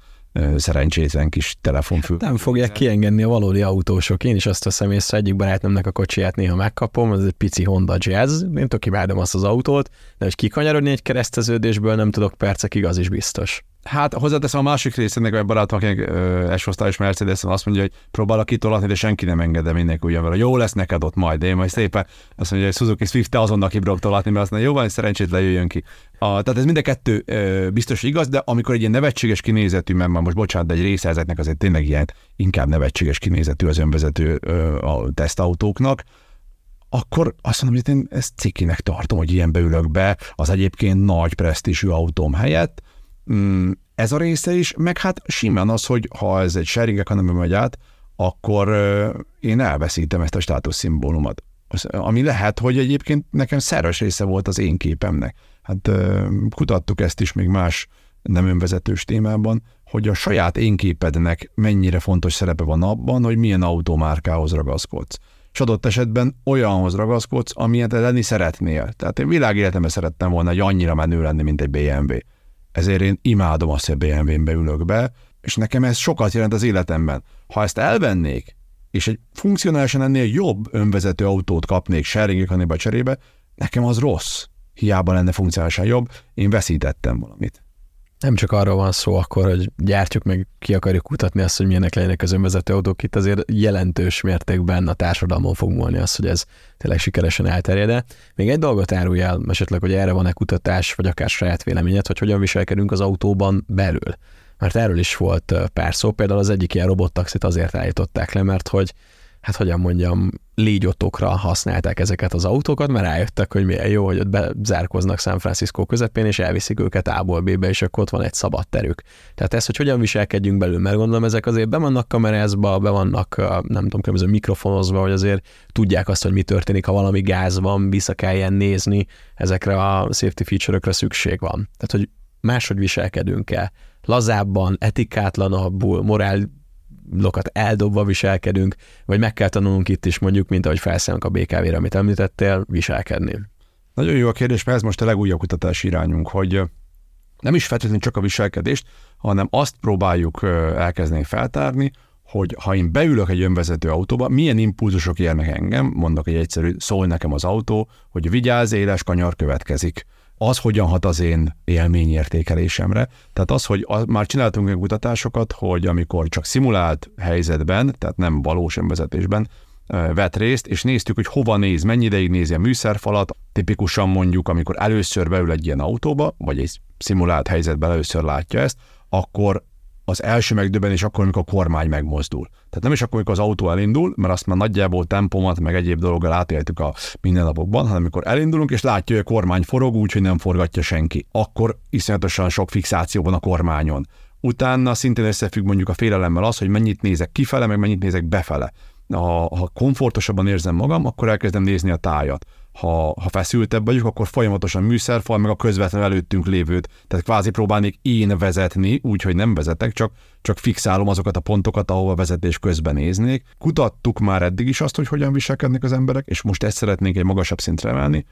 szerencsétlen kis telefonfül. Nem fogják kiengedni a valódi autósok. Én is azt veszem észre, egyik barátnőmnek a kocsiját néha megkapom, ez egy pici Honda Jazz, én tudok imádom azt az autót, de hogy kikanyarodni egy kereszteződésből nem tudok percekig, az is biztos. Hát hozzáteszem a másik részének, egy barátom, akinek S-osztályos mercedes azt mondja, hogy próbálok kitolatni, de senki nem engedem mindenki ugyan vele. Jó lesz neked ott majd, én majd szépen azt mondja, hogy Suzuki Swift azonnal kibírok tolatni, mert azt mondja, jó van, szerencsét lejöjjön ki. A, tehát ez mind a kettő ö, biztos igaz, de amikor egy ilyen nevetséges kinézetű, mert már most bocsánat, de egy része ezeknek azért tényleg ilyen inkább nevetséges kinézetű az önvezető ö, a tesztautóknak, akkor azt mondom, hogy én ezt cikinek tartom, hogy ilyen beülök be az egyébként nagy presztízsű autóm helyett, Mm, ez a része is, meg hát simán az, hogy ha ez egy sharing economy megy át, akkor én elveszítem ezt a státuszszimbólumot. Ami lehet, hogy egyébként nekem szerves része volt az én képemnek. Hát kutattuk ezt is még más nem önvezetős témában, hogy a saját én képednek mennyire fontos szerepe van abban, hogy milyen automárkához ragaszkodsz. És adott esetben olyanhoz ragaszkodsz, amilyet lenni szeretnél. Tehát én világéletemben szerettem volna egy annyira menő lenni, mint egy BMW ezért én imádom azt, hogy BMW-n beülök be, és nekem ez sokat jelent az életemben. Ha ezt elvennék, és egy funkcionálisan ennél jobb önvezető autót kapnék sharing economy cserébe, nekem az rossz. Hiába lenne funkcionálisan jobb, én veszítettem valamit. Nem csak arról van szó akkor, hogy gyártjuk meg, ki akarjuk kutatni azt, hogy milyenek legyenek az önvezető autók, itt azért jelentős mértékben a társadalmon fog múlni az, hogy ez tényleg sikeresen elterjed Még egy dolgot árulj el, esetleg, hogy erre van-e kutatás, vagy akár saját véleményed, hogy hogyan viselkedünk az autóban belül. Mert erről is volt pár szó, például az egyik ilyen robottaxit azért állították le, mert hogy hát hogyan mondjam, légyotokra használták ezeket az autókat, mert rájöttek, hogy milyen jó, hogy ott bezárkoznak San Francisco közepén, és elviszik őket A-ból B-be, és akkor ott van egy szabad terük. Tehát ez, hogy hogyan viselkedjünk belül, mert gondolom ezek azért be vannak kamerázva, be vannak, nem tudom, különböző mikrofonozva, hogy azért tudják azt, hogy mi történik, ha valami gáz van, vissza kelljen nézni, ezekre a safety feature-ökre szükség van. Tehát, hogy máshogy viselkedünk-e, lazábban, etikátlanabbul, morál lokat eldobva viselkedünk, vagy meg kell tanulnunk itt is mondjuk, mint ahogy felszállunk a BKV-re, amit említettél, viselkedni. Nagyon jó a kérdés, mert ez most a legújabb kutatási irányunk, hogy nem is feltétlenül csak a viselkedést, hanem azt próbáljuk elkezdeni feltárni, hogy ha én beülök egy önvezető autóba, milyen impulzusok érnek engem, mondok egy egyszerű, szól nekem az autó, hogy vigyázz, éles kanyar következik az hogyan hat az én élményértékelésemre. Tehát az, hogy az, már csináltunk olyan kutatásokat, hogy amikor csak szimulált helyzetben, tehát nem valós önvezetésben, vett részt, és néztük, hogy hova néz, mennyi ideig nézi a műszerfalat. Tipikusan mondjuk, amikor először beül egy ilyen autóba, vagy egy szimulált helyzetben először látja ezt, akkor az első megdöbbenés akkor, amikor a kormány megmozdul. Tehát nem is akkor, amikor az autó elindul, mert azt már nagyjából tempomat, meg egyéb dologgal átéltük a mindennapokban, hanem amikor elindulunk, és látja, hogy a kormány forog úgy, hogy nem forgatja senki. Akkor iszonyatosan sok fixáció van a kormányon. Utána szintén összefügg mondjuk a félelemmel az, hogy mennyit nézek kifele, meg mennyit nézek befele. Ha, ha komfortosabban érzem magam, akkor elkezdem nézni a tájat ha, ha feszültebb vagyok, akkor folyamatosan műszerfal, meg a közvetlen előttünk lévőt. Tehát kvázi próbálnék én vezetni, úgyhogy nem vezetek, csak, csak fixálom azokat a pontokat, ahova vezetés közben néznék. Kutattuk már eddig is azt, hogy hogyan viselkednek az emberek, és most ezt szeretnénk egy magasabb szintre emelni,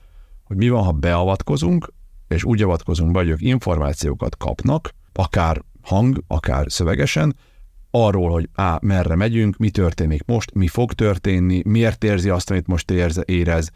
hogy mi van, ha beavatkozunk, és úgy avatkozunk be, hogy ők információkat kapnak, akár hang, akár szövegesen, arról, hogy á, merre megyünk, mi történik most, mi fog történni, miért érzi azt, amit most érz, érez,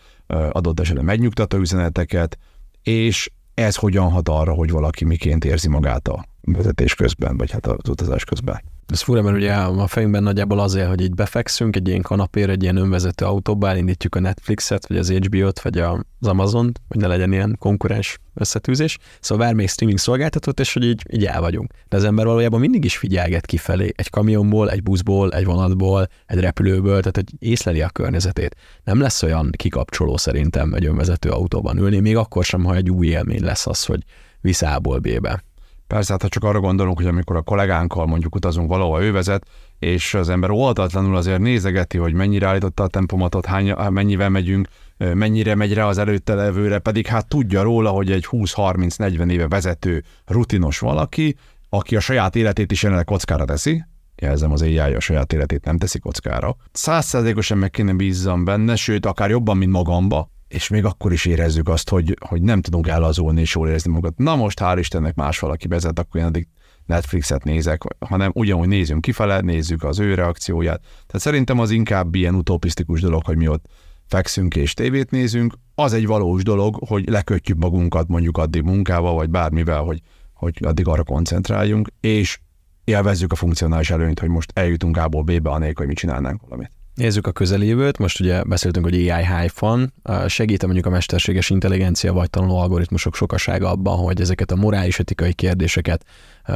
adott esetben megnyugtató üzeneteket, és ez hogyan hat arra, hogy valaki miként érzi magát a vezetés közben, vagy hát az utazás közben. Ez fura, mert ugye a fejünkben nagyjából azért, hogy így befekszünk egy ilyen kanapéra, egy ilyen önvezető autóba, elindítjuk a Netflixet, vagy az HBO-t, vagy az amazon hogy ne legyen ilyen konkurens összetűzés. Szóval bármelyik streaming szolgáltatót, és hogy így, így el vagyunk. De az ember valójában mindig is figyelget kifelé, egy kamionból, egy buszból, egy vonatból, egy repülőből, tehát hogy észleli a környezetét. Nem lesz olyan kikapcsoló szerintem egy önvezető autóban ülni, még akkor sem, ha egy új élmény lesz az, hogy visz A-ból B-be. Persze, hát ha csak arra gondolunk, hogy amikor a kollégánkkal mondjuk utazunk valahova, ő vezet, és az ember oldatlanul azért nézegeti, hogy mennyire állította a tempomatot, hány, mennyivel megyünk, mennyire megy rá az előtte levőre, pedig hát tudja róla, hogy egy 20-30-40 éve vezető, rutinos valaki, aki a saját életét is jelenleg kockára teszi, jelzem az AI a saját életét nem teszi kockára. Százszerzékosan meg kéne bízzam benne, sőt, akár jobban, mint magamba, és még akkor is érezzük azt, hogy, hogy nem tudunk elazulni és jól érezni magunkat. Na most hál' Istennek más valaki vezet, akkor én addig Netflixet nézek, hanem ugyanúgy nézünk kifele, nézzük az ő reakcióját. Tehát szerintem az inkább ilyen utopisztikus dolog, hogy mi ott fekszünk és tévét nézünk. Az egy valós dolog, hogy lekötjük magunkat mondjuk addig munkával, vagy bármivel, hogy, hogy addig arra koncentráljunk, és élvezzük a funkcionális előnyt, hogy most eljutunk A-ból B-be, anélkül, hogy mi csinálnánk valamit. Nézzük a közeljövőt, most ugye beszéltünk, hogy AI hype van, segít mondjuk a mesterséges intelligencia vagy tanuló algoritmusok sokasága abban, hogy ezeket a morális etikai kérdéseket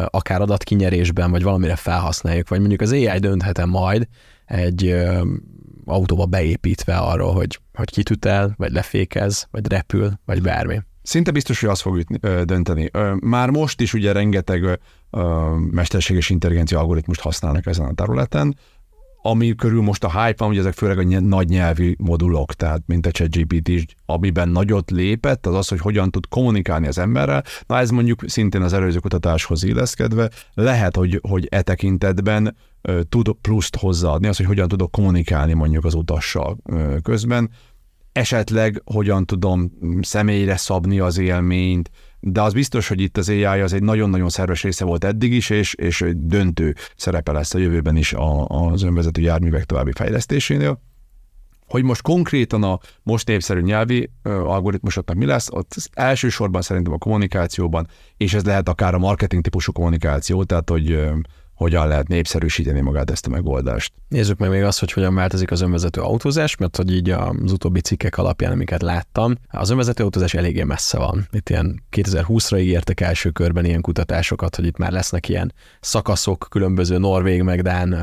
akár adatkinyerésben, vagy valamire felhasználjuk, vagy mondjuk az AI dönthetem majd egy autóba beépítve arról, hogy, hogy kitüt el, vagy lefékez, vagy repül, vagy bármi. Szinte biztos, hogy azt fog dönteni. Már most is ugye rengeteg mesterséges intelligencia algoritmust használnak ezen a területen, ami körül most a hype van, hogy ezek főleg a nagy nyelvi modulok, tehát mint a ChatGPT is, amiben nagyot lépett, az az, hogy hogyan tud kommunikálni az emberrel. Na ez mondjuk szintén az előző kutatáshoz illeszkedve, lehet, hogy, hogy e tekintetben uh, tud pluszt hozzáadni, az, hogy hogyan tudok kommunikálni mondjuk az utassal uh, közben, esetleg hogyan tudom személyre szabni az élményt, de az biztos, hogy itt az AI az egy nagyon-nagyon szerves része volt eddig is, és, és döntő szerepe lesz a jövőben is a, az önvezető járművek további fejlesztésénél. Hogy most konkrétan a most népszerű nyelvi algoritmusoknak mi lesz, ott elsősorban szerintem a kommunikációban, és ez lehet akár a marketing típusú kommunikáció, tehát hogy hogyan lehet népszerűsíteni magát ezt a megoldást. Nézzük meg még azt, hogy hogyan változik az önvezető autózás, mert hogy így az utóbbi cikkek alapján, amiket láttam, az önvezető autózás eléggé messze van. Itt ilyen 2020-ra ígértek első körben ilyen kutatásokat, hogy itt már lesznek ilyen szakaszok különböző norvég meg dán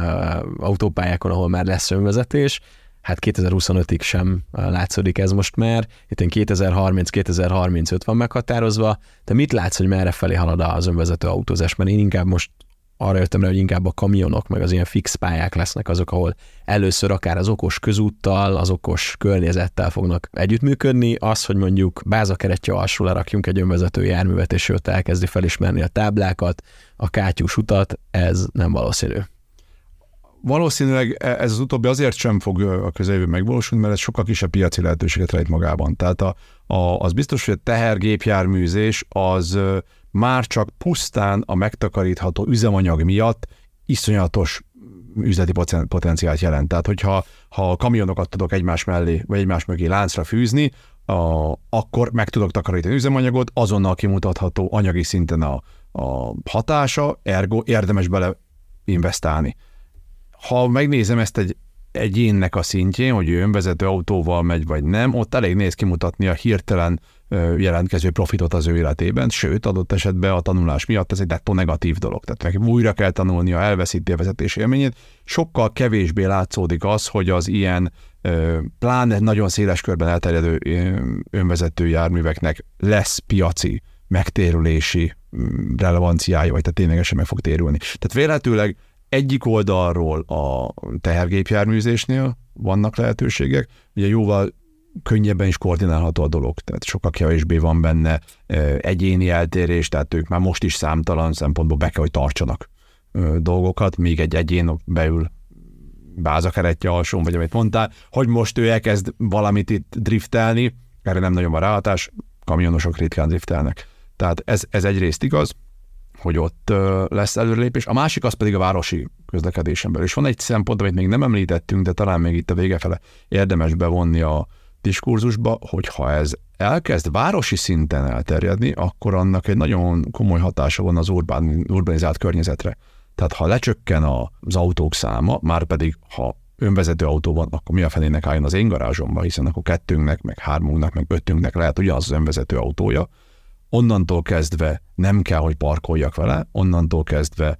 autópályákon, ahol már lesz önvezetés, hát 2025-ig sem látszódik ez most már, itt 2030-2035 van meghatározva, de mit látsz, hogy merre felé halad az önvezető autózás, mert én inkább most arra jöttem rá, hogy inkább a kamionok, meg az ilyen fix pályák lesznek azok, ahol először akár az okos közúttal, az okos környezettel fognak együttműködni, az, hogy mondjuk bázakeretje alsó lerakjunk egy önvezető járművet, és őt elkezdi felismerni a táblákat, a kátyús utat, ez nem valószínű. Valószínűleg e- ez az utóbbi azért sem fog a közeljövő megvalósulni, mert ez sokkal kisebb piaci lehetőséget rejt magában. Tehát a, a, az biztos, hogy a tehergépjárműzés az már csak pusztán a megtakarítható üzemanyag miatt iszonyatos üzleti potenciált jelent. Tehát, hogyha ha kamionokat tudok egymás mellé, vagy egymás mögé láncra fűzni, a, akkor meg tudok takarítani üzemanyagot, azonnal kimutatható anyagi szinten a, a hatása, ergo érdemes bele investálni. Ha megnézem ezt egy egyénnek a szintjén, hogy ő önvezető autóval megy vagy nem, ott elég néz kimutatni a hirtelen jelentkező profitot az ő életében, sőt, adott esetben a tanulás miatt ez egy nettó negatív dolog. Tehát neki újra kell tanulnia, elveszíti a vezetés élményét. Sokkal kevésbé látszódik az, hogy az ilyen pláne nagyon széles körben elterjedő önvezető járműveknek lesz piaci megtérülési mm, relevanciája, vagy tehát ténylegesen meg fog térülni. Tehát véletőleg egyik oldalról a tehergépjárműzésnél vannak lehetőségek, ugye jóval könnyebben is koordinálható a dolog, tehát sokkal kevésbé van benne egyéni eltérés, tehát ők már most is számtalan szempontból be kell, hogy tartsanak dolgokat, míg egy egyén beül bázakeretje alsón, vagy amit mondtál, hogy most ő elkezd valamit itt driftelni, erre nem nagyon van ráhatás, kamionosok ritkán driftelnek. Tehát ez, ez egyrészt igaz, hogy ott lesz előrelépés. A másik az pedig a városi közlekedésen belül. És van egy szempont, amit még nem említettünk, de talán még itt a vége fele érdemes bevonni a diskurzusba, hogy ha ez elkezd városi szinten elterjedni, akkor annak egy nagyon komoly hatása van az urbán, urbanizált környezetre. Tehát ha lecsökken az autók száma, már pedig ha önvezető autó van, akkor mi a fenének álljon az én garázsomba, hiszen akkor kettőnknek, meg hármunknak, meg ötünknek lehet ugyanaz az önvezető autója, onnantól kezdve nem kell, hogy parkoljak vele, onnantól kezdve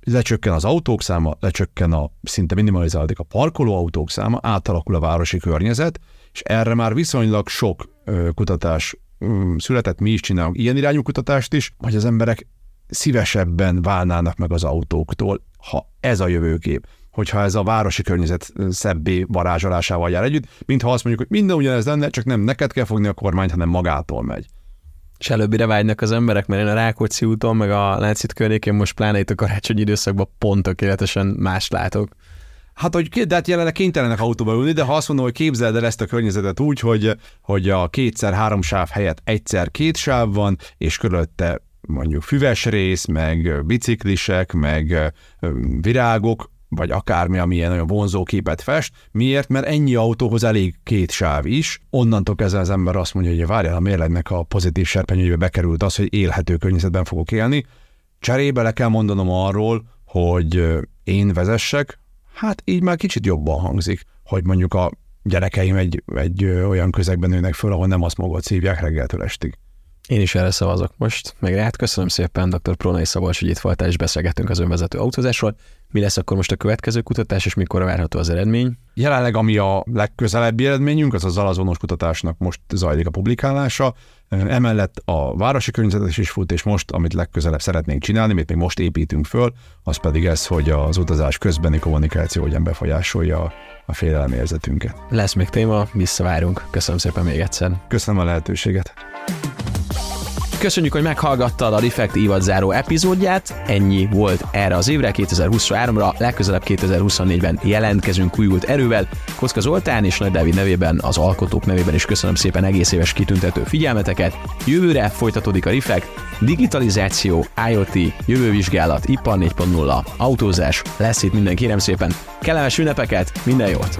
lecsökken az autók száma, lecsökken a, szinte minimalizálódik a parkoló autók száma, átalakul a városi környezet, és erre már viszonylag sok kutatás ö, született, mi is csinálunk ilyen irányú kutatást is, hogy az emberek szívesebben válnának meg az autóktól, ha ez a jövőkép hogyha ez a városi környezet szebbé varázsolásával jár együtt, mintha azt mondjuk, hogy minden ugyanez lenne, csak nem neked kell fogni a kormányt, hanem magától megy. És előbbire vágynak az emberek, mert én a Rákóczi úton, meg a Láncít környékén most pláne itt a karácsonyi időszakban pont tökéletesen más látok. Hát, hogy de hát jelenleg kénytelenek autóba ülni, de ha azt mondom, hogy képzeld el ezt a környezetet úgy, hogy, hogy a kétszer három sáv helyett egyszer két sáv van, és körülötte mondjuk füves rész, meg biciklisek, meg virágok, vagy akármi, ami ilyen olyan vonzó képet fest. Miért? Mert ennyi autóhoz elég két sáv is. Onnantól kezdve az ember azt mondja, hogy várjál, a mérlegnek a pozitív serpenyőjébe bekerült az, hogy élhető környezetben fogok élni. Cserébe le kell mondanom arról, hogy én vezessek, hát így már kicsit jobban hangzik, hogy mondjuk a gyerekeim egy, egy olyan közegben nőnek föl, ahol nem azt magot szívják reggeltől estig. Én is erre szavazok most. Meg rád köszönöm szépen, dr. Prónai Szabolcs, hogy itt voltál és beszélgettünk az önvezető autózásról. Mi lesz akkor most a következő kutatás, és mikor várható az eredmény? Jelenleg ami a legközelebbi eredményünk, az a zalazonos kutatásnak most zajlik a publikálása. Emellett a városi környezetes is fut, és most, amit legközelebb szeretnénk csinálni, amit még most építünk föl, az pedig ez, hogy az utazás közbeni kommunikáció hogyan befolyásolja a félelmérzetünket. Lesz még téma, visszavárunk. Köszönöm szépen még egyszer. Köszönöm a lehetőséget. Köszönjük, hogy meghallgattad a Reflect évadzáró epizódját. Ennyi volt erre az évre, 2023-ra, legközelebb 2024-ben jelentkezünk újult erővel. Koszka Zoltán és Nagy Dávid nevében, az alkotók nevében is köszönöm szépen egész éves kitüntető figyelmeteket. Jövőre folytatódik a Reflect, digitalizáció, IoT, jövővizsgálat, ipar 4.0, autózás, lesz itt minden kérem szépen. Kellemes ünnepeket, minden jót!